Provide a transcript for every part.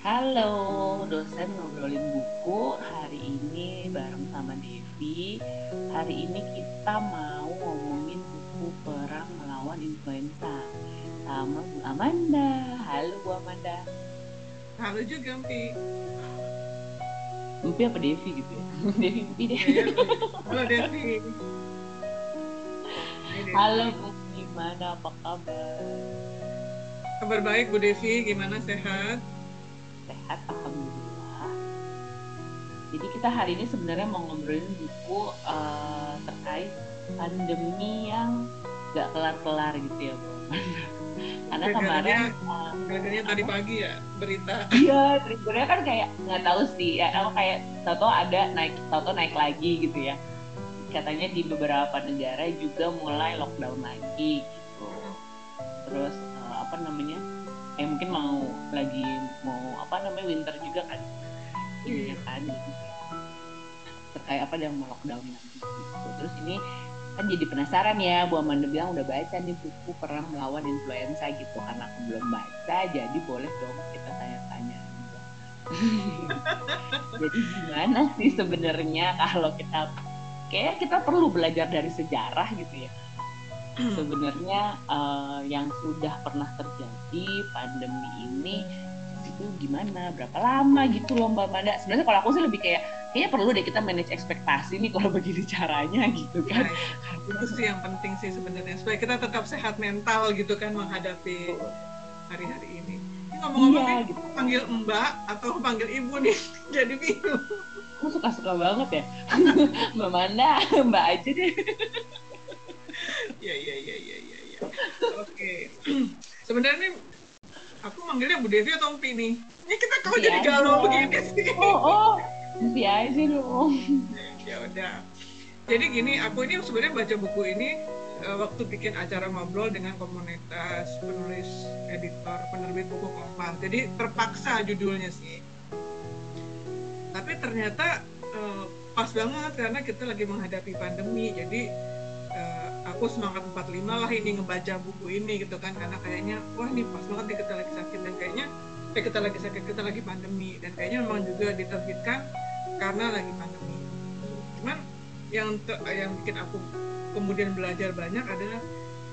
Halo, dosen ngobrolin buku hari ini bareng sama Devi. Hari ini kita mau ngomongin buku Perang Melawan Influenza sama Bu Amanda. Halo Bu Amanda. Halo juga, Mpi. Mpi apa Devi gitu ya? Devi Mpi deh. Iya, Halo Devi. Halo Bu, gimana apa kabar? Kabar baik Bu Devi, gimana sehat? Sehat, Alhamdulillah. Jadi kita hari ini sebenarnya mau ngobrolin buku eh, terkait pandemi yang gak kelar-kelar gitu ya Bu. Karena kemarin eh, Gara-garanya tadi pagi ya berita. Iya, triggernya kan kayak nggak tahu sih. Ya, aku kayak tahu ada naik, tahu naik lagi gitu ya. Katanya di beberapa negara juga mulai lockdown lagi gitu. Terus eh, apa namanya? Eh mungkin mau lagi mau apa namanya winter juga kan? Iya kan. Gitu. Terkait apa yang mau lockdown lagi gitu. Terus ini kan jadi penasaran ya Bu Amanda bilang udah baca nih buku perang melawan influenza gitu karena aku belum baca jadi boleh dong kita tanya-tanya jadi gimana sih sebenarnya kalau kita kayak kita perlu belajar dari sejarah gitu ya sebenarnya eh, yang sudah pernah terjadi pandemi ini itu gimana berapa lama gitu loh Mbak Manda sebenarnya kalau aku sih lebih kayak kayaknya perlu deh kita manage ekspektasi nih kalau begini caranya gitu kan Nah, itu sih yang penting sih sebenarnya supaya kita tetap sehat mental gitu kan menghadapi hari-hari ini. Ini Ngomong-ngomong Iya, gitu. panggil Mbak atau panggil Ibu nih, jadi bingung. Aku suka-suka banget ya Mbak Manda Mbak aja deh Iya iya iya iya iya. iya. Oke. Sebenarnya nih, aku manggilnya Bu Devi atau Mpi nih? Ini kita kok Mpi jadi galau begini sih? oh oh nanti aja dong ya udah jadi gini aku ini sebenarnya baca buku ini eh, waktu bikin acara ngobrol dengan komunitas penulis editor penerbit buku kompas jadi terpaksa judulnya sih tapi ternyata eh, pas banget karena kita lagi menghadapi pandemi. Jadi eh, aku semangat 45 lah ini ngebaca buku ini gitu kan. Karena kayaknya wah ini pas banget nih kita lagi sakit. Dan kayaknya eh kita lagi sakit kita lagi pandemi. Dan kayaknya memang juga diterbitkan karena lagi pandemi. Cuman yang yang bikin aku kemudian belajar banyak adalah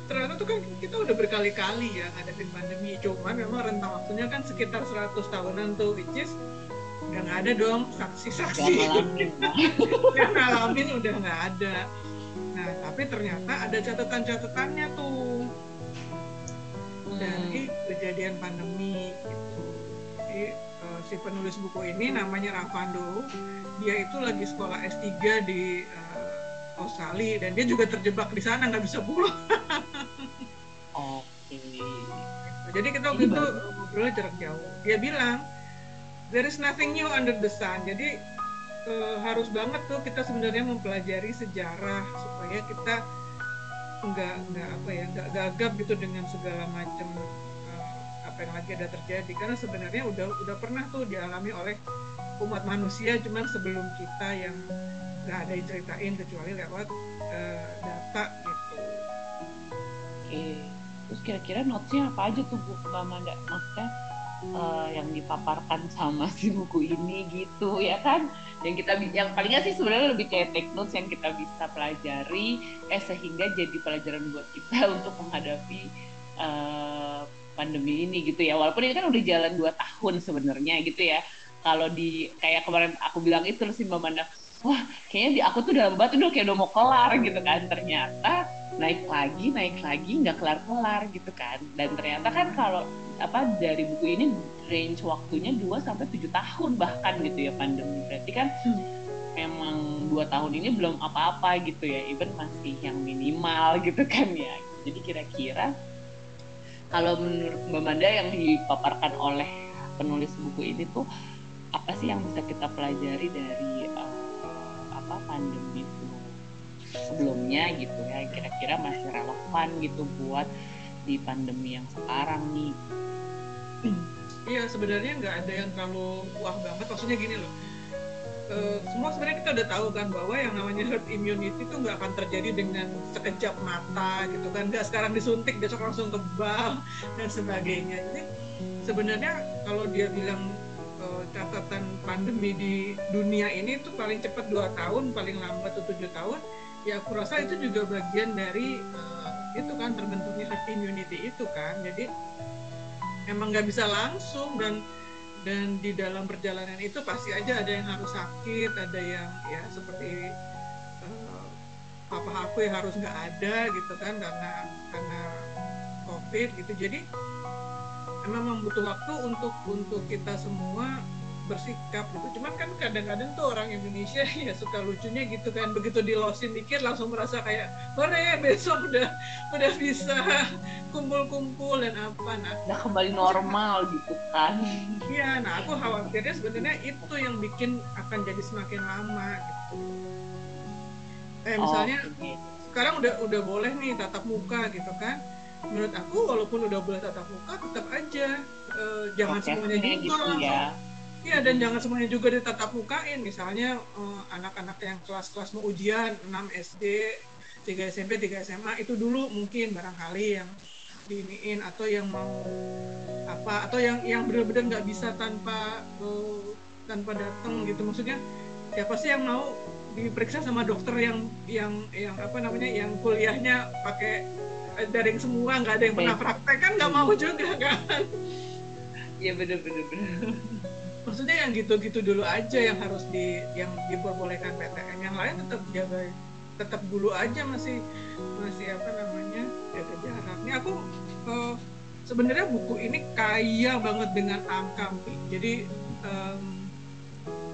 ternyata tuh kan kita udah berkali-kali ya ngadepin pandemi. Cuman memang rentang waktunya kan sekitar 100 tahunan tuh which is udah nggak ada dong saksi-saksi yang ngalamin udah nggak ada nah tapi ternyata ada catatan-catatannya tuh dari kejadian pandemi gitu. Jadi eh, si penulis buku ini namanya Ravando. Dia itu lagi sekolah S3 di eh, Australia dan dia juga terjebak di sana nggak bisa pulang. oke Jadi kita waktu itu ngobrolnya jarak jauh. Dia bilang there is nothing new under the sun. Jadi eh, harus banget tuh kita sebenarnya mempelajari sejarah supaya kita nggak nggak apa ya nggak gagap gitu dengan segala macam eh, apa yang lagi ada terjadi karena sebenarnya udah udah pernah tuh dialami oleh umat manusia cuman sebelum kita yang nggak ada yang ceritain kecuali lewat eh, data gitu. Oke. Terus kira-kira notesnya apa aja tuh Bu Mbak Manda? Maksudnya eh, yang dipaparkan sama si buku ini gitu ya kan? Yang kita yang palingnya sih sebenarnya lebih kayak take notes yang kita bisa pelajari eh sehingga jadi pelajaran buat kita untuk menghadapi eh, pandemi ini gitu ya. Walaupun ini kan udah jalan 2 tahun sebenarnya gitu ya. Kalau di kayak kemarin aku bilang itu sih Mbak Manda, wah kayaknya di aku tuh dalam batu udah kayak udah mau kelar gitu kan. Ternyata naik lagi naik lagi nggak kelar kelar gitu kan. Dan ternyata kan kalau apa dari buku ini range waktunya 2 sampai tujuh tahun bahkan gitu ya pandemi. Berarti kan memang dua tahun ini belum apa-apa gitu ya. Even masih yang minimal gitu kan ya. Jadi kira-kira kalau menurut Mbak Manda yang dipaparkan oleh penulis buku ini tuh apa sih yang bisa kita pelajari dari eh, apa pandemi itu sebelumnya gitu ya. Kira-kira masih relevan gitu buat di pandemi yang sekarang nih. Iya sebenarnya nggak ada yang terlalu wah banget. Maksudnya gini loh. Uh, semua sebenarnya kita udah tahu kan bahwa yang namanya herd immunity itu nggak akan terjadi dengan sekejap mata gitu kan. Nggak sekarang disuntik besok langsung kebal dan sebagainya. Jadi sebenarnya kalau dia bilang uh, catatan pandemi di dunia ini itu paling cepat dua tahun paling lambat tujuh tahun ya aku rasa itu juga bagian dari uh, itu kan terbentuknya herd immunity itu kan. Jadi emang nggak bisa langsung dan dan di dalam perjalanan itu pasti aja ada yang harus sakit ada yang ya seperti uh, papa aku yang harus nggak ada gitu kan karena karena covid gitu. Jadi emang butuh waktu untuk untuk kita semua bersikap gitu. Cuman kan kadang-kadang tuh orang Indonesia ya suka lucunya gitu kan. Begitu dilosin dikit langsung merasa kayak, hore besok udah udah bisa kumpul-kumpul dan apa nah. Udah kembali normal gitu kan. Iya, nah aku khawatirnya sebenarnya itu yang bikin akan jadi semakin lama gitu. Eh misalnya oh, okay. sekarang udah udah boleh nih tatap muka gitu kan. Menurut aku walaupun udah boleh tatap muka tetap aja uh, jangan okay, semuanya juga. Gitu ya Iya dan jangan semuanya juga ditatap mukain. Misalnya uh, anak-anak yang kelas-kelas mau ujian 6 SD, 3 SMP, 3 SMA itu dulu mungkin barangkali yang diiniin atau yang mau apa atau yang yang benar-benar nggak bisa tanpa uh, tanpa datang gitu. Maksudnya siapa sih yang mau diperiksa sama dokter yang yang yang apa namanya yang kuliahnya pakai eh, daring semua nggak ada yang pernah praktek kan nggak mau juga kan? Iya bener bener bener maksudnya yang gitu-gitu dulu aja yang harus di yang diperbolehkan PTM yang lain tetap jaga tetap dulu aja masih masih apa namanya jaga jarak. Ini aku uh, sebenarnya buku ini kaya banget dengan angka jadi um,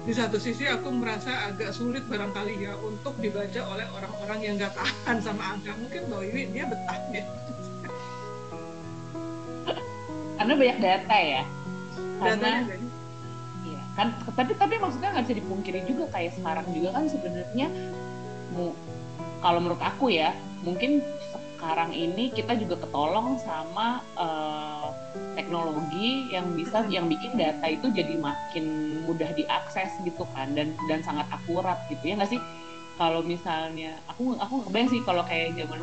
di satu sisi aku merasa agak sulit barangkali ya untuk dibaca oleh orang-orang yang nggak tahan sama angka mungkin bahwa ini dia betah ya karena banyak data ya. Karena kan tapi tapi maksudnya nggak bisa dipungkiri juga kayak sekarang juga kan sebenarnya kalau menurut aku ya mungkin sekarang ini kita juga ketolong sama uh, teknologi yang bisa yang bikin data itu jadi makin mudah diakses gitu kan dan dan sangat akurat gitu. Ya nggak sih? Kalau misalnya aku aku kebayang sih kalau kayak zaman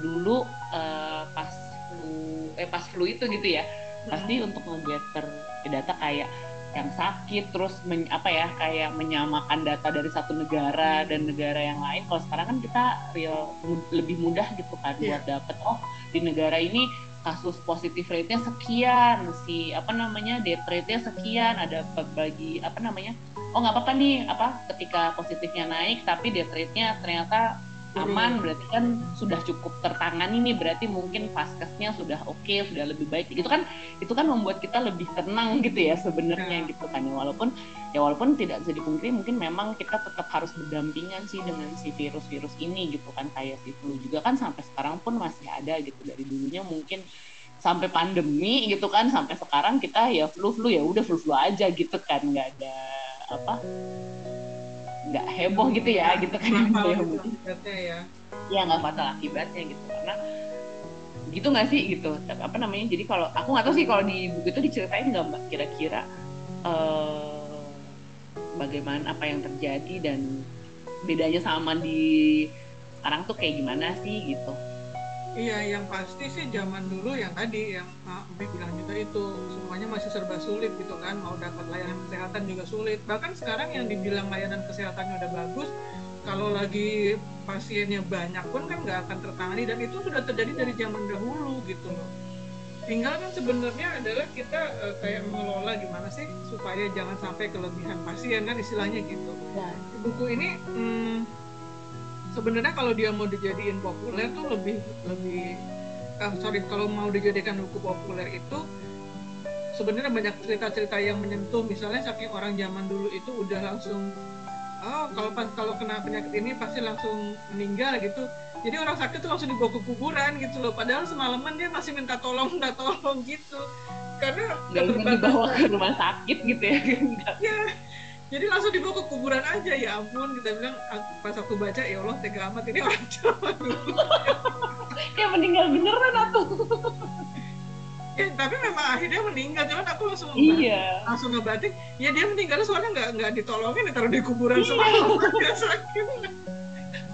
dulu uh, pas flu eh pas flu itu gitu ya. Pasti untuk ngegather data kayak yang sakit terus men, apa ya kayak menyamakan data dari satu negara dan negara yang lain kalau sekarang kan kita real lebih mudah gitu kan yeah. buat dapet oh di negara ini kasus positif rate-nya sekian si apa namanya death rate-nya sekian ada bagi apa namanya oh nggak apa-apa nih apa ketika positifnya naik tapi death rate-nya ternyata aman berarti kan sudah cukup tertangani nih berarti mungkin paskesnya sudah oke okay, sudah lebih baik. Itu kan itu kan membuat kita lebih tenang gitu ya sebenarnya gitu kan ya. Walaupun ya walaupun tidak bisa dipungkiri mungkin memang kita tetap harus berdampingan sih dengan si virus-virus ini gitu kan kayak si flu juga kan sampai sekarang pun masih ada gitu. Dari dulunya mungkin sampai pandemi gitu kan sampai sekarang kita ya flu flu ya udah flu flu aja gitu kan nggak ada apa nggak heboh gitu ya gitu kan. ya. Ya nggak fatal akibatnya gitu karena gitu nggak sih gitu. Apa namanya jadi kalau aku nggak tahu sih kalau di buku itu diceritain nggak mbak? Kira-kira uh, bagaimana apa yang terjadi dan bedanya sama di sekarang tuh kayak gimana sih gitu Iya, yang pasti sih zaman dulu yang tadi yang Mbak bilang juga itu semuanya masih serba sulit gitu kan, mau dapat layanan kesehatan juga sulit. Bahkan sekarang yang dibilang layanan kesehatannya udah bagus, kalau lagi pasiennya banyak pun kan nggak akan tertangani dan itu sudah terjadi dari zaman dahulu gitu loh. Tinggal kan sebenarnya adalah kita uh, kayak mengelola gimana sih supaya jangan sampai kelebihan pasien kan istilahnya gitu. Ya. Buku ini hmm, sebenarnya kalau dia mau dijadiin populer tuh lebih lebih ah, sorry kalau mau dijadikan buku populer itu sebenarnya banyak cerita-cerita yang menyentuh. Misalnya saking orang zaman dulu itu udah langsung oh kalau pas kalau kena penyakit ini pasti langsung meninggal gitu. Jadi orang sakit tuh langsung dibawa ke kuburan gitu loh. Padahal semalaman dia masih minta tolong minta tolong gitu. Karena nggak dibawa ke rumah sakit gitu ya. Ya jadi langsung dibawa ke kuburan aja ya ampun. Kita bilang pas aku baca ya Allah tega amat ini orang Jawa ya meninggal beneran atau ya tapi memang akhirnya meninggal. Cuman aku langsung iya. langsung ngebatin ya dia meninggal soalnya nggak nggak ditolongin ditaruh di kuburan iya. semua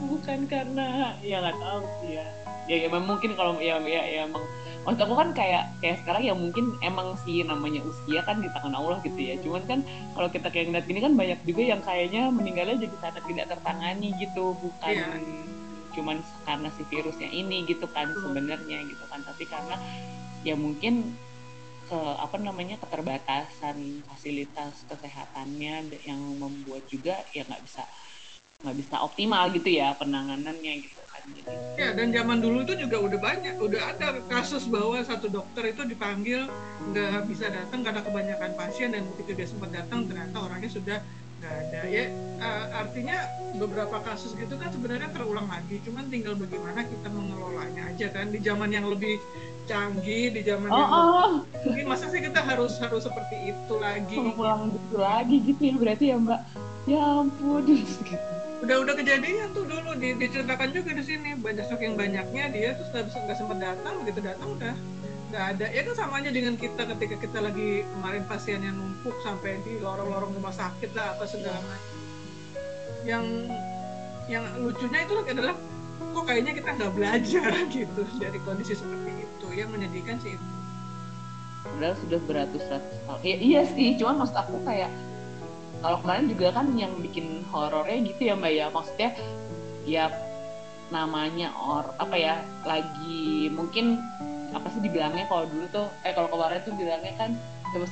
bukan karena ya nggak tahu sih ya. Ya, ya mungkin kalau ya ya, ya emang maksud aku kan kayak kayak sekarang ya mungkin emang sih namanya usia kan di tangan Allah gitu ya. Cuman kan kalau kita kayak ngeliat gini kan banyak juga yang kayaknya meninggalnya jadi sangat tidak tertangani gitu bukan yeah. cuman karena si virusnya ini gitu kan sebenarnya gitu kan. Tapi karena ya mungkin ke apa namanya keterbatasan fasilitas kesehatannya yang membuat juga ya nggak bisa nggak bisa optimal gitu ya penanganannya gitu Ya dan zaman dulu itu juga udah banyak, udah ada kasus bahwa satu dokter itu dipanggil nggak bisa datang karena kebanyakan pasien dan begitu dia sempat datang ternyata orangnya sudah nggak ada. Ya uh, artinya beberapa kasus gitu kan sebenarnya terulang lagi, cuman tinggal bagaimana kita mengelolanya aja kan di zaman yang lebih canggih, di zaman oh, yang oh. mungkin masa sih kita harus harus seperti itu lagi? Pulang gitu lagi gitu ya berarti ya Mbak. Ya ampun gitu udah udah kejadian tuh dulu di, diceritakan juga di sini. Banyak saking banyaknya dia tuh nggak nggak sempat datang begitu datang udah. Nggak ada. Ya kan sama aja dengan kita ketika kita lagi kemarin pasien yang numpuk sampai di lorong-lorong rumah sakit lah apa segala macam. Yang yang lucunya itu adalah kok kayaknya kita nggak belajar gitu. Dari kondisi seperti itu yang menyedihkan sih itu. Padahal sudah beratus-ratus tahun ya, iya sih. Cuman maksud aku kayak kalau kemarin juga kan yang bikin horornya gitu ya mbak ya. Maksudnya ya namanya or apa ya lagi mungkin apa sih dibilangnya kalau dulu tuh eh kalau kemarin tuh bilangnya kan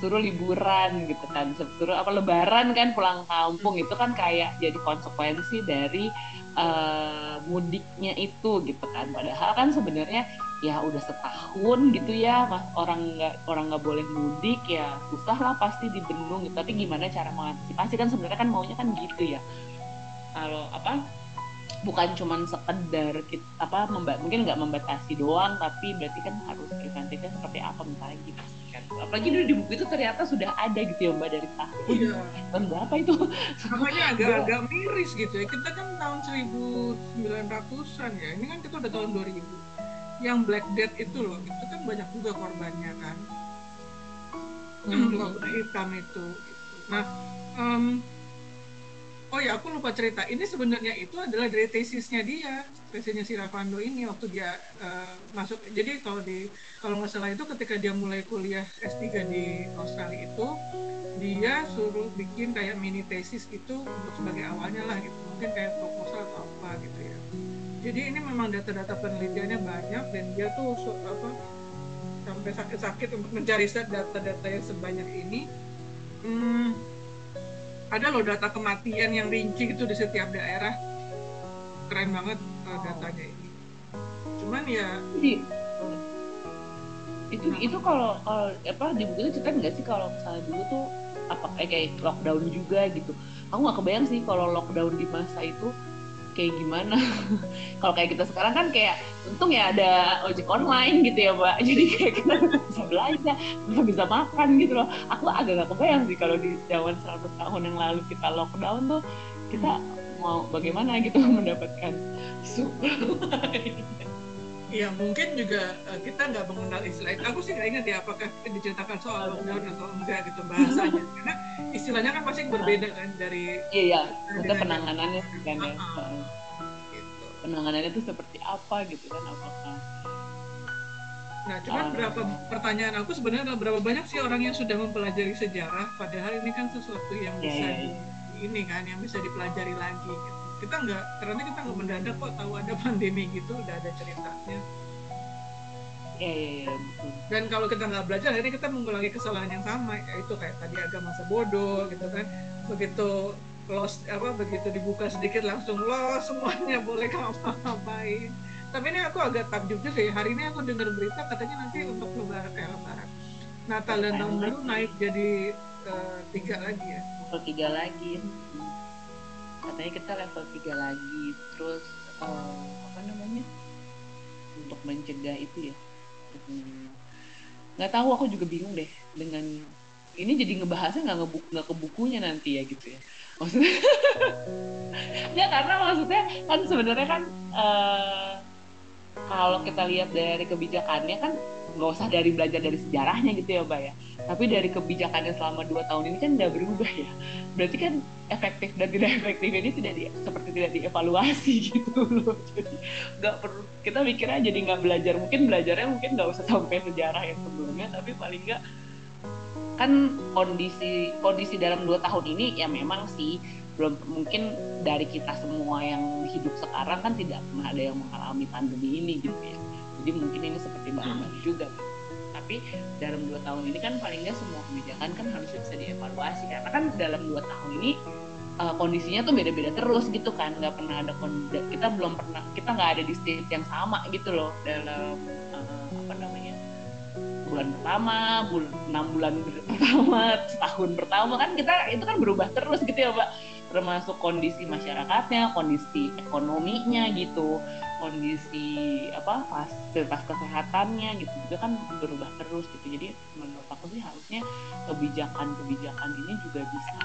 suruh liburan gitu kan suruh apa lebaran kan pulang kampung itu kan kayak jadi konsekuensi dari uh, mudiknya itu gitu kan. Padahal kan sebenarnya ya udah setahun gitu ya mas. Orang nggak orang nggak boleh mudik ya susah lah pasti dibendung gitu. Tapi gimana cara mengantisipasi? Kan sebenarnya kan maunya kan gitu ya. Kalau apa bukan cuma sekedar kita, apa memba, mungkin nggak membatasi doang tapi berarti kan harus preventifnya seperti apa misalnya gitu. Kan apalagi dulu di buku itu ternyata sudah ada gitu ya mbak dari tahun iya. tahun berapa itu? Makanya agak-agak miris gitu ya. Kita kan tahun 1900-an ya. Ini kan kita udah tahun 2000 yang Black Death itu loh itu kan banyak juga korbannya kan. Hmm. hitam itu. Nah um, oh ya aku lupa cerita. Ini sebenarnya itu adalah dari tesisnya dia tesisnya si Ravando ini waktu dia uh, masuk. Jadi kalau di kalau nggak salah itu ketika dia mulai kuliah S3 di Australia itu dia suruh bikin kayak mini tesis gitu untuk sebagai awalnya lah gitu. Mungkin kayak proposal atau apa gitu ya. Jadi ini memang data-data penelitiannya banyak dan dia tuh apa sampai sakit-sakit untuk mencari data-data yang sebanyak ini. Hmm, ada loh data kematian yang rinci itu di setiap daerah keren banget uh, datanya ini cuman ya jadi itu nah. itu kalau kalau apa di buku itu cerita nggak sih kalau misalnya dulu tuh apa kayak, kayak lockdown juga gitu aku nggak kebayang sih kalau lockdown di masa itu kayak gimana? Kalau kayak kita sekarang kan kayak untung ya ada ojek online gitu ya mbak. Jadi kayak kita bisa belanja bisa bisa makan gitu loh. Aku agak gak kebayang sih kalau di zaman 100 tahun yang lalu kita lockdown tuh kita mau bagaimana gitu mendapatkan sup Iya mungkin juga uh, kita nggak mengenal istilah itu. Aku sih nggak ingat ya apakah diceritakan soal lockdown atau enggak gitu bahasanya. Karena istilahnya kan pasti berbeda kan dari. Iya iya. Penanganannya kan ya. Uh, gitu. Penanganannya itu seperti apa gitu kan apakah? Nah, cuman uh, berapa pertanyaan aku sebenarnya berapa banyak sih orang yang sudah mempelajari sejarah, padahal ini kan sesuatu yang iya, bisa yeah, yeah. Di, ini kan yang bisa dipelajari lagi. Gitu kita nggak karena kita nggak mendadak kok tahu ada pandemi gitu udah ada ceritanya Iya, iya, iya. Dan kalau kita nggak belajar, akhirnya kita mengulangi kesalahan yang sama, yaitu kayak tadi agak masa bodoh, gitu kan. Begitu los apa begitu dibuka sedikit langsung los semuanya boleh ngapa-ngapain. Tapi ini aku agak takjub juga ya. Hari ini aku dengar berita katanya nanti untuk lebaran eh lebaran Natal dan tahun baru naik jadi uh, tiga lagi ya. tiga lagi katanya kita level 3 lagi terus uh, apa namanya? Untuk mencegah itu ya. Nggak tahu aku juga bingung deh dengan ini jadi ngebahasnya nggak ngebuk nggak ke bukunya nanti ya gitu ya. Maksudnya ya karena maksudnya kan sebenarnya kan uh, kalau kita lihat dari kebijakannya kan nggak usah dari belajar dari sejarahnya gitu ya mbak ya. Tapi dari kebijakannya selama dua tahun ini kan udah berubah ya. Berarti kan efektif dan tidak efektif ini tidak di, seperti tidak dievaluasi gitu loh. Jadi nggak perlu kita mikirnya jadi nggak belajar. Mungkin belajarnya mungkin nggak usah sampai sejarah yang sebelumnya tapi paling nggak kan kondisi kondisi dalam dua tahun ini ya memang sih belum mungkin dari kita semua yang hidup sekarang kan tidak pernah ada yang mengalami pandemi ini gitu ya jadi mungkin ini seperti baru-baru juga tapi dalam dua tahun ini kan paling nggak semua kebijakan kan harusnya bisa dievaluasi. Karena kan dalam dua tahun ini uh, kondisinya tuh beda-beda terus gitu kan. Nggak pernah ada kita belum pernah kita nggak ada di state yang sama gitu loh dalam uh, apa namanya bulan pertama bulan enam bulan pertama setahun pertama kan kita itu kan berubah terus gitu ya pak termasuk kondisi masyarakatnya kondisi ekonominya gitu kondisi apa pas kesehatannya gitu juga kan berubah terus gitu. Jadi menurut aku sih harusnya kebijakan-kebijakan ini juga bisa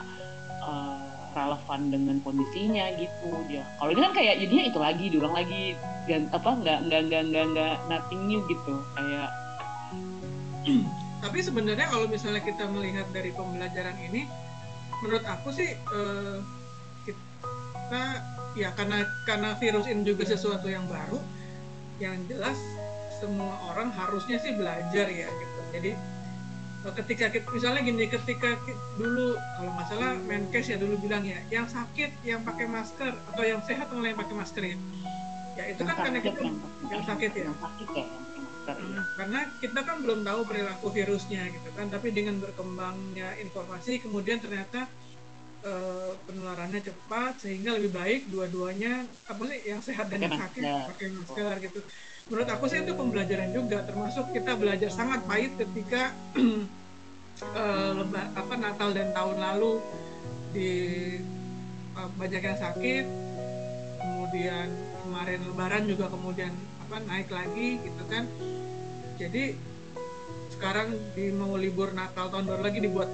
uh, relevan dengan kondisinya gitu. Ya kalau ini kan kayak jadinya itu lagi diulang lagi dan apa nggak nggak nggak nggak nggak nothing new gitu kayak tapi sebenarnya kalau misalnya kita melihat dari pembelajaran ini menurut aku sih uh, kita ya karena karena virus ini juga sesuatu yang baru yang jelas semua orang harusnya sih belajar ya gitu. Jadi eh, ketika kita, misalnya gini ketika dulu kalau masalah Menkes ya dulu bilang ya yang sakit yang pakai masker atau yang sehat mulai pakai masker ya ya itu kan karena kita yang sakit. ya, yang sakit Hmm, karena kita kan belum tahu perilaku virusnya gitu kan tapi dengan berkembangnya informasi kemudian ternyata uh, penularannya cepat sehingga lebih baik dua-duanya apa sih yang sehat dan yang sakit pakai masker gitu. Menurut aku sih itu pembelajaran juga termasuk kita belajar sangat pahit ketika uh, leba, apa Natal dan tahun lalu di uh, banyak yang sakit kemudian kemarin lebaran juga kemudian apa naik lagi gitu kan jadi sekarang di mau libur Natal tahun baru lagi dibuat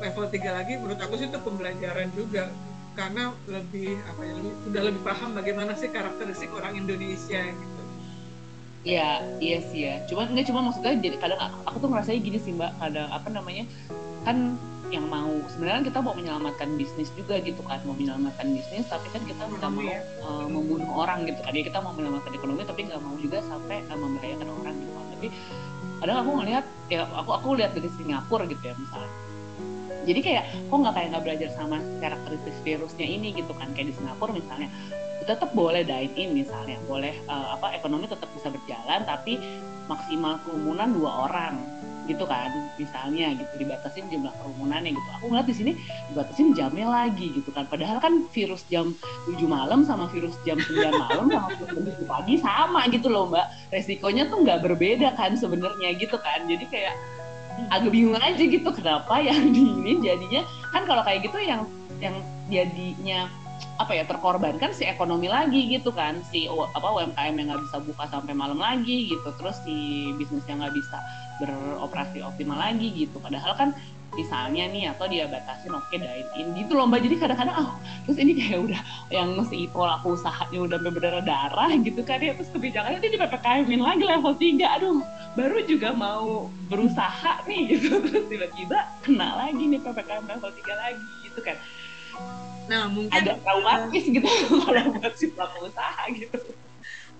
level 3 lagi menurut aku sih itu pembelajaran juga karena lebih apa ya lebih, udah lebih paham bagaimana sih karakteristik orang Indonesia gitu. Iya, iya sih ya. Cuman enggak cuma maksudnya jadi kadang aku tuh ngerasanya gini sih Mbak, kadang apa namanya? Kan yang mau. Sebenarnya kita mau menyelamatkan bisnis juga gitu kan mau menyelamatkan bisnis tapi kan kita nggak mau uh, membunuh orang gitu kan. Ya kita mau menyelamatkan ekonomi tapi nggak mau juga sampai uh, membahayakan orang gitu kan. Tapi kadang aku ngelihat ya aku aku lihat dari Singapura gitu ya misalnya. Jadi kayak kok nggak kayak nggak belajar sama karakteristik virusnya ini gitu kan. Kayak di Singapura misalnya tetap boleh dine in misalnya. Boleh uh, apa ekonomi tetap bisa berjalan tapi maksimal kerumunan dua orang gitu kan misalnya gitu dibatasin jumlah kerumunannya gitu. Aku ngeliat di sini dibatasin jamnya lagi gitu kan. Padahal kan virus jam 7 malam sama virus jam 9 malam sama virus jam 7 pagi sama gitu loh mbak. Resikonya tuh nggak berbeda kan sebenarnya gitu kan. Jadi kayak agak bingung aja gitu kenapa yang di ini jadinya. Kan kalau kayak gitu yang yang jadinya apa ya terkorbankan si ekonomi lagi gitu kan. Si apa UMKM yang nggak bisa buka sampai malam lagi gitu. Terus si bisnis yang nggak bisa beroperasi optimal lagi gitu. Padahal kan misalnya nih atau dia batasin oke okay, dine in. Gitu loh jadi kadang-kadang oh terus ini kayak udah yang si pelaku usahanya udah berdarah darah gitu kan ya. Terus kebijakannya itu di ppkm lagi level 3 aduh baru juga mau berusaha nih gitu. Terus tiba-tiba kena lagi nih ppkm level 3 lagi gitu kan nah mungkin agak traumatis gitu kalau buat si pelaku usaha gitu.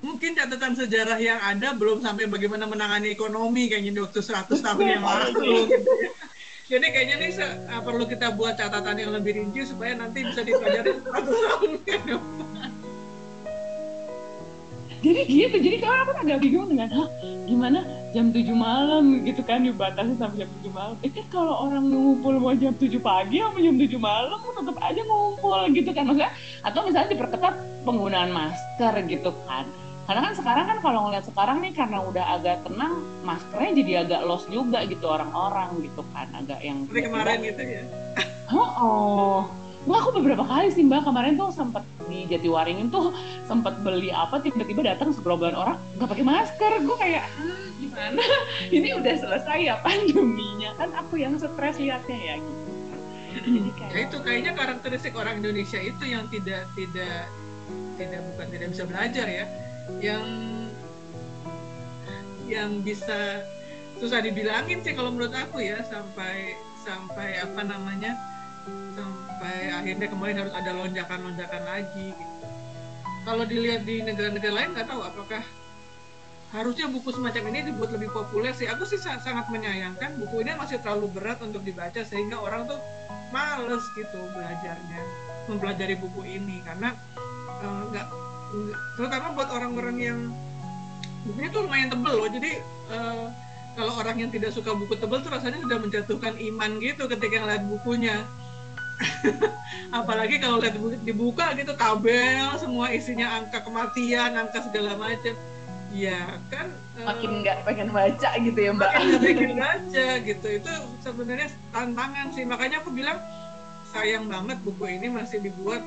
Mungkin catatan sejarah yang ada belum sampai bagaimana menangani ekonomi kayaknya waktu 100 tahun yang lalu. gitu ya jadi kayaknya nih uh, perlu kita buat catatan yang lebih rinci supaya nanti bisa dipelajari satu tahun. ke depan. Jadi gitu, jadi kalau aku agak bingung dengan, hah gimana jam 7 malam gitu kan dibatasi sampai jam 7 malam. Eh kan kalau orang ngumpul mau jam 7 pagi sama jam 7 malam tetap aja ngumpul gitu kan maksudnya. Atau misalnya diperketat penggunaan masker gitu kan karena kan sekarang kan kalau ngeliat sekarang nih karena udah agak tenang maskernya jadi agak lost juga gitu orang-orang gitu kan agak yang seperti kemarin gitu ya oh, oh. Mbak aku beberapa kali sih mbak. Kemarin tuh sempet di Jatiwaringin tuh sempet beli apa tiba-tiba datang segerombolan orang nggak pakai masker. Gue kayak gimana? Ini udah selesai ya pandeminya kan aku yang stres liatnya ya gitu. Jadi kayak... Ya itu kayaknya karakteristik orang Indonesia itu yang tidak tidak tidak bukan tidak bisa belajar ya. Yang yang bisa susah dibilangin sih kalau menurut aku ya sampai sampai apa namanya sampai akhirnya kemarin harus ada lonjakan-lonjakan lagi gitu. Kalau dilihat di negara-negara lain nggak tahu apakah harusnya buku semacam ini dibuat lebih populer sih. Aku sih sangat menyayangkan buku ini masih terlalu berat untuk dibaca sehingga orang tuh males gitu belajarnya mempelajari buku ini karena eh, nggak uh, terutama buat orang-orang yang bukunya tuh lumayan tebel loh jadi uh, kalau orang yang tidak suka buku tebal tuh rasanya sudah menjatuhkan iman gitu ketika ngeliat bukunya apalagi kalau lihat dibuka gitu tabel semua isinya angka kematian angka segala macam ya kan eh, makin nggak uh, pengen baca gitu ya mbak. makin pengen baca gitu. Itu sebenarnya tantangan sih. Makanya aku bilang sayang banget buku ini masih dibuat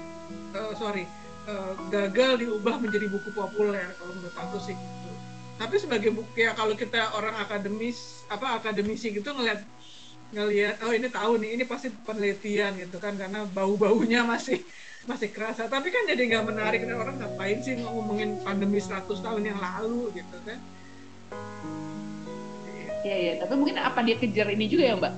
uh, sorry uh, gagal diubah menjadi buku populer kalau menurut aku sih gitu. Tapi sebagai buku ya kalau kita orang akademis apa akademisi gitu ngeliat ngelihat oh ini tahu nih ini pasti penelitian gitu kan karena bau-baunya masih masih kerasa. Tapi kan jadi nggak menarik kan orang ngapain sih ngomongin pandemi 100 tahun yang lalu gitu kan? Iya iya. Tapi mungkin apa dia kejar ini juga ya mbak?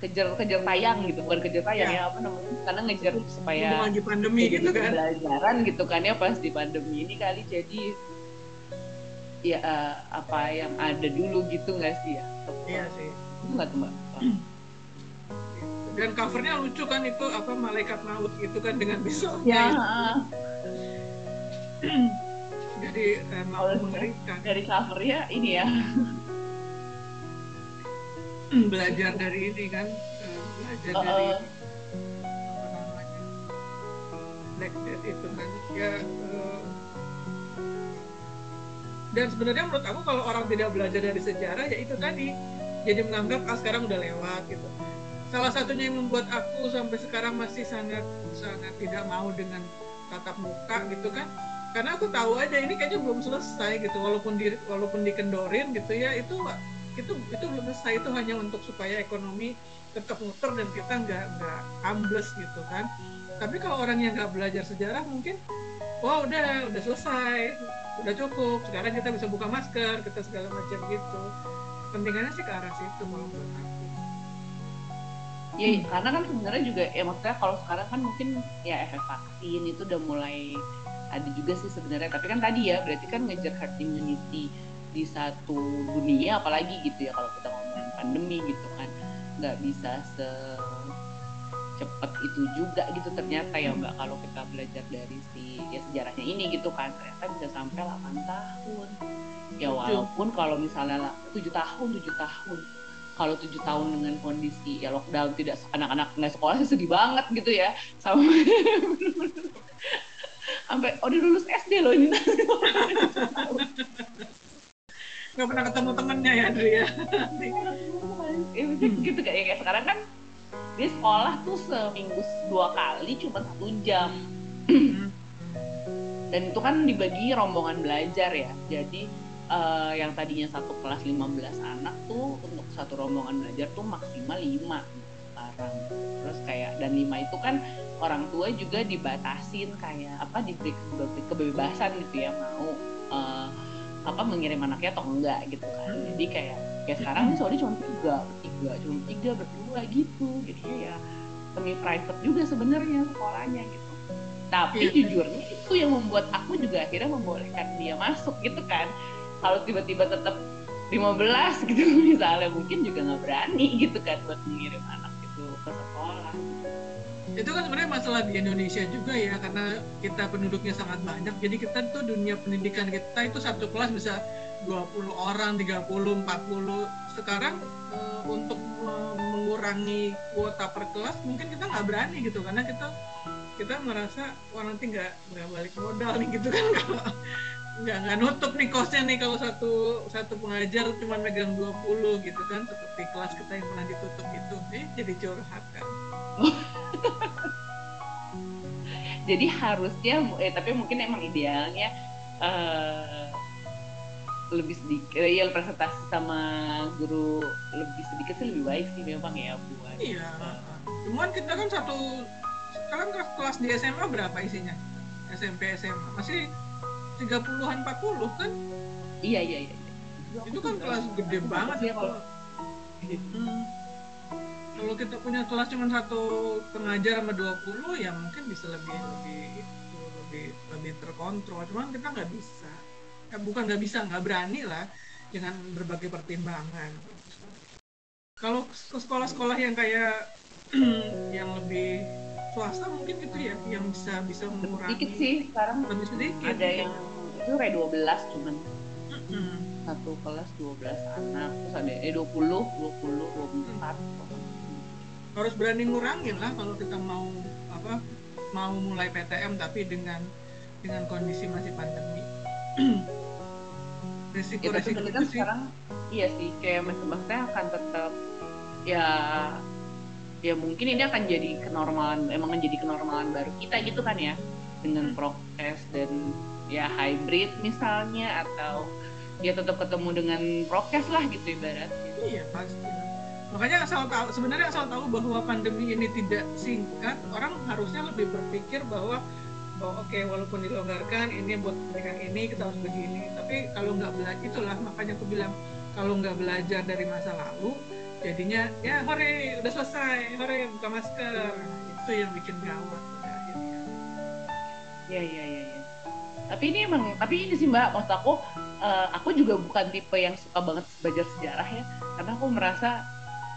Kejar kejar tayang gitu. Bukan kejar tayang ya, ya apa namanya? Karena ngejar supaya lagi pandemi gitu kan. pelajaran gitu kan ya pas di pandemi ini kali. Jadi ya uh, apa yang ada dulu gitu nggak sih ya? Iya sih nggak tuh mbak. Dan covernya lucu kan itu apa malaikat maut gitu kan dengan pisaunya ya. jadi eh, mau mengerikan dari covernya ini ya. Belajar dari ini kan uh, belajar uh, dari Black Death itu kan. Ya uh, dan sebenarnya menurut aku kalau orang tidak belajar dari sejarah ya itu tadi jadi menganggap ah sekarang udah lewat gitu. Salah satunya yang membuat aku sampai sekarang masih sangat sangat tidak mau dengan tatap muka gitu kan. Karena aku tahu aja ini kayaknya belum selesai gitu walaupun di walaupun dikendorin gitu ya itu itu itu belum selesai. Itu hanya untuk supaya ekonomi tetap muter dan kita nggak nggak ambles gitu kan. Tapi kalau orang yang nggak belajar sejarah mungkin wah udah udah selesai udah cukup. Sekarang kita bisa buka masker kita segala macam gitu pentingannya sih ke arah situ kalau menurut aku. Ya hmm. karena kan sebenarnya juga ya maksudnya kalau sekarang kan mungkin ya efek vaksin itu udah mulai ada juga sih sebenarnya. Tapi kan tadi ya berarti kan ngejar herd immunity di satu dunia apalagi gitu ya kalau kita ngomongin pandemi gitu kan. Nggak bisa se cepat itu juga gitu ternyata ya mbak kalau kita belajar dari si ya sejarahnya ini gitu kan ternyata bisa sampai 8 tahun. Ya walaupun kalau misalnya tujuh tahun tujuh tahun. Kalau tujuh tahun dengan kondisi ya lockdown tidak anak-anak nggak sekolah sedih banget gitu ya sama sampai oh dia lulus SD loh ini. Nggak pernah ketemu temennya ya Adri sekolah tuh seminggu dua kali cuma satu jam. Dan itu kan dibagi rombongan belajar ya. Jadi uh, yang tadinya satu kelas 15 anak tuh untuk satu rombongan belajar tuh maksimal 5 sekarang. Terus kayak dan lima itu kan orang tua juga dibatasin kayak apa diberi kebebasan gitu ya mau uh, apa mengirim anaknya atau enggak gitu kan. Jadi kayak kayak sekarang soalnya cuma tiga tiga cuma tiga berdua gitu jadinya ya semi private juga sebenarnya sekolahnya gitu tapi yeah. jujurnya itu yang membuat aku juga akhirnya membolehkan dia masuk gitu kan kalau tiba-tiba tetap 15 gitu misalnya mungkin juga nggak berani gitu kan buat mengirim anak itu ke sekolah. Itu kan sebenarnya masalah di Indonesia juga ya karena kita penduduknya sangat banyak. Jadi kita tuh dunia pendidikan kita itu satu kelas bisa 20 orang, 30, 40. Sekarang e, untuk mengurangi kuota per kelas mungkin kita nggak berani gitu. Karena kita kita merasa wah nanti nggak nggak balik modal nih gitu kan nggak nggak nutup nih kosnya nih kalau satu satu pengajar cuma megang 20 gitu kan seperti kelas kita yang pernah ditutup itu. Eh jadi curhat kan? Jadi harusnya eh tapi mungkin emang idealnya uh, lebih sedikit ya presentasi sama guru lebih sedikit sih lebih baik sih memang ya buat iya. Cuman kita kan satu sekarang kelas di SMA berapa isinya? SMP SMA masih tiga puluhan empat puluh kan? Iya iya iya. Itu kan kelas gede banget ya kalau hmm. kalau kita punya kelas cuma satu pengajar sama 20 ya mungkin bisa lebih lebih lebih lebih terkontrol. Cuman kita nggak bisa. Eh, bukan nggak bisa nggak berani lah dengan berbagai pertimbangan. Kalau ke sekolah-sekolah yang kayak yang lebih swasta mungkin gitu ya yang bisa bisa mengurangi sedikit sih sekarang lebih sedikit ada yang itu kayak 12 cuman. Hmm. satu kelas 12 anak terus ada eh 20 20 24 harus berani ngurangin lah kalau kita mau apa mau mulai PTM tapi dengan dengan kondisi masih pandemi. Resiko ya, resiko itu sih. sekarang iya sih kayak maksudnya akan tetap ya ya mungkin ini akan jadi kenormalan emang jadi kenormalan baru kita gitu kan ya. Dengan hmm. prokes dan ya hybrid misalnya atau ya tetap ketemu dengan prokes lah gitu ibaratnya. Iya pasti. Makanya asal tahu sebenarnya asal tahu bahwa pandemi ini tidak singkat orang harusnya lebih berpikir bahwa bahwa oke okay, walaupun dilonggarkan ini buat mereka ini kita harus begini. Tapi kalau nggak belajar itulah makanya aku bilang kalau nggak belajar dari masa lalu jadinya ya hore udah selesai hore buka masker. Itu yang bikin gawat. Akhirnya ya ya ya ya tapi ini emang tapi ini sih mbak maksud aku uh, aku juga bukan tipe yang suka banget belajar sejarah ya. Karena aku merasa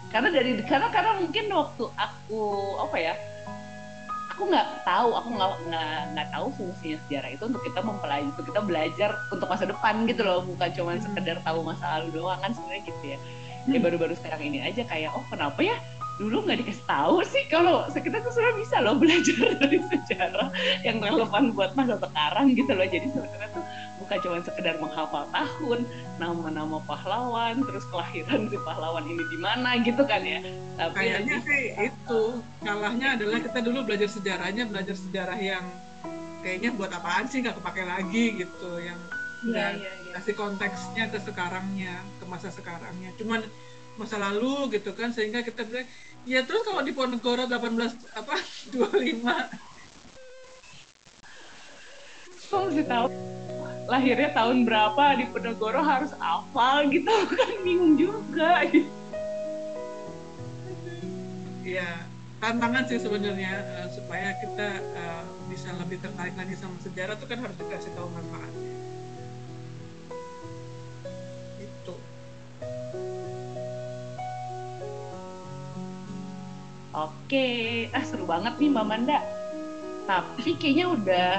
karena dari karena karena mungkin waktu aku apa ya aku nggak tahu aku nggak nggak tahu fungsinya sejarah itu untuk kita mempelajari untuk kita belajar untuk masa depan gitu loh. Bukan cuma sekedar tahu masa lalu doang kan sebenarnya gitu ya ya baru-baru sekarang ini aja kayak oh kenapa ya? Dulu nggak dikasih tahu sih kalau kita tuh sudah bisa loh belajar dari sejarah yang relevan buat masa sekarang gitu loh. Jadi sebenarnya tuh bukan cuma sekedar menghafal tahun nama-nama pahlawan terus kelahiran si pahlawan ini di mana gitu kan ya. Tapi kayaknya sih itu. Kalahnya adalah kita dulu belajar sejarahnya belajar sejarah yang kayaknya buat apaan sih nggak kepake lagi gitu yang ya, ya, ya. Kasih konteksnya ke sekarangnya ke masa sekarangnya. Cuman masa lalu gitu kan sehingga kita bilang ya terus kalau di Ponegoro 18 apa 25 kok mesti tahu lahirnya tahun berapa di Ponegoro harus hafal gitu kan bingung juga. Gitu. ya tantangan sih sebenarnya uh, supaya kita uh, bisa lebih tertarik lagi sama sejarah itu kan harus dikasih tahu manfaatnya Oke, ah seru banget nih Mbak Manda. Tapi kayaknya udah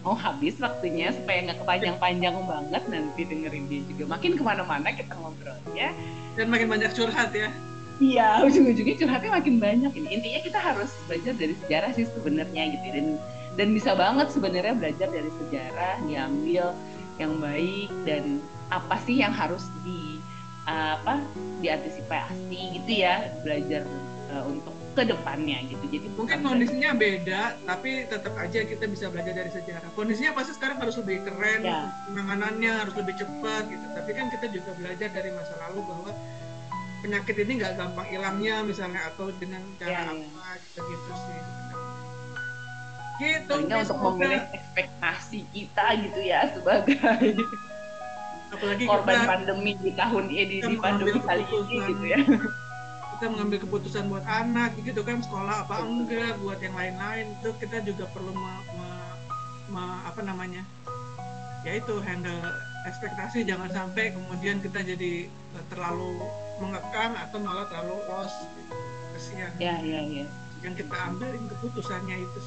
mau habis waktunya supaya nggak kepanjang-panjang banget nanti dengerin dia juga. Makin ke mana-mana kita ngobrolnya. Dan makin banyak curhat ya. Iya, ujung-ujungnya curhatnya makin banyak. Ini intinya kita harus belajar dari sejarah sih sebenarnya gitu dan dan bisa banget sebenarnya belajar dari sejarah diambil yang baik dan apa sih yang harus di apa diantisipasi gitu ya belajar uh, untuk ke depannya gitu. Jadi mungkin kondisinya beda, tapi tetap aja kita bisa belajar dari sejarah. Kondisinya pasti sekarang harus lebih keren, ya. penanganannya harus lebih cepat gitu. Tapi kan kita juga belajar dari masa lalu bahwa penyakit ini nggak gampang hilangnya misalnya atau dengan cara ya, apa gitu gitu sih. Gitu. Hanya untuk memilih ekspektasi kita gitu ya sebagai apalagi korban kita, pandemi di tahun ini di pandemi kali ini gitu ya kita mengambil keputusan buat anak gitu kan sekolah apa enggak buat yang lain-lain itu kita juga perlu me, me, me, apa namanya ya itu handle ekspektasi jangan sampai kemudian kita jadi terlalu mengekang atau malah terlalu los. Gitu. kesian. Ya ya ya. Yang kita ambil keputusannya itu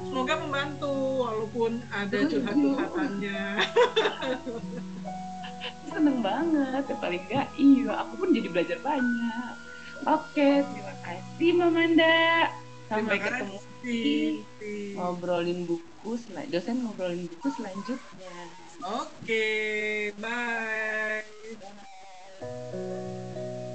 semoga membantu walaupun ada curhat-curhatannya. Seneng banget ya paling enggak iya aku pun jadi belajar banyak Oke, terima kasih Mamanda. Sampai terima ketemu lagi ngobrolin buku sel- dosen ngobrolin buku selanjutnya. Oke, bye. bye.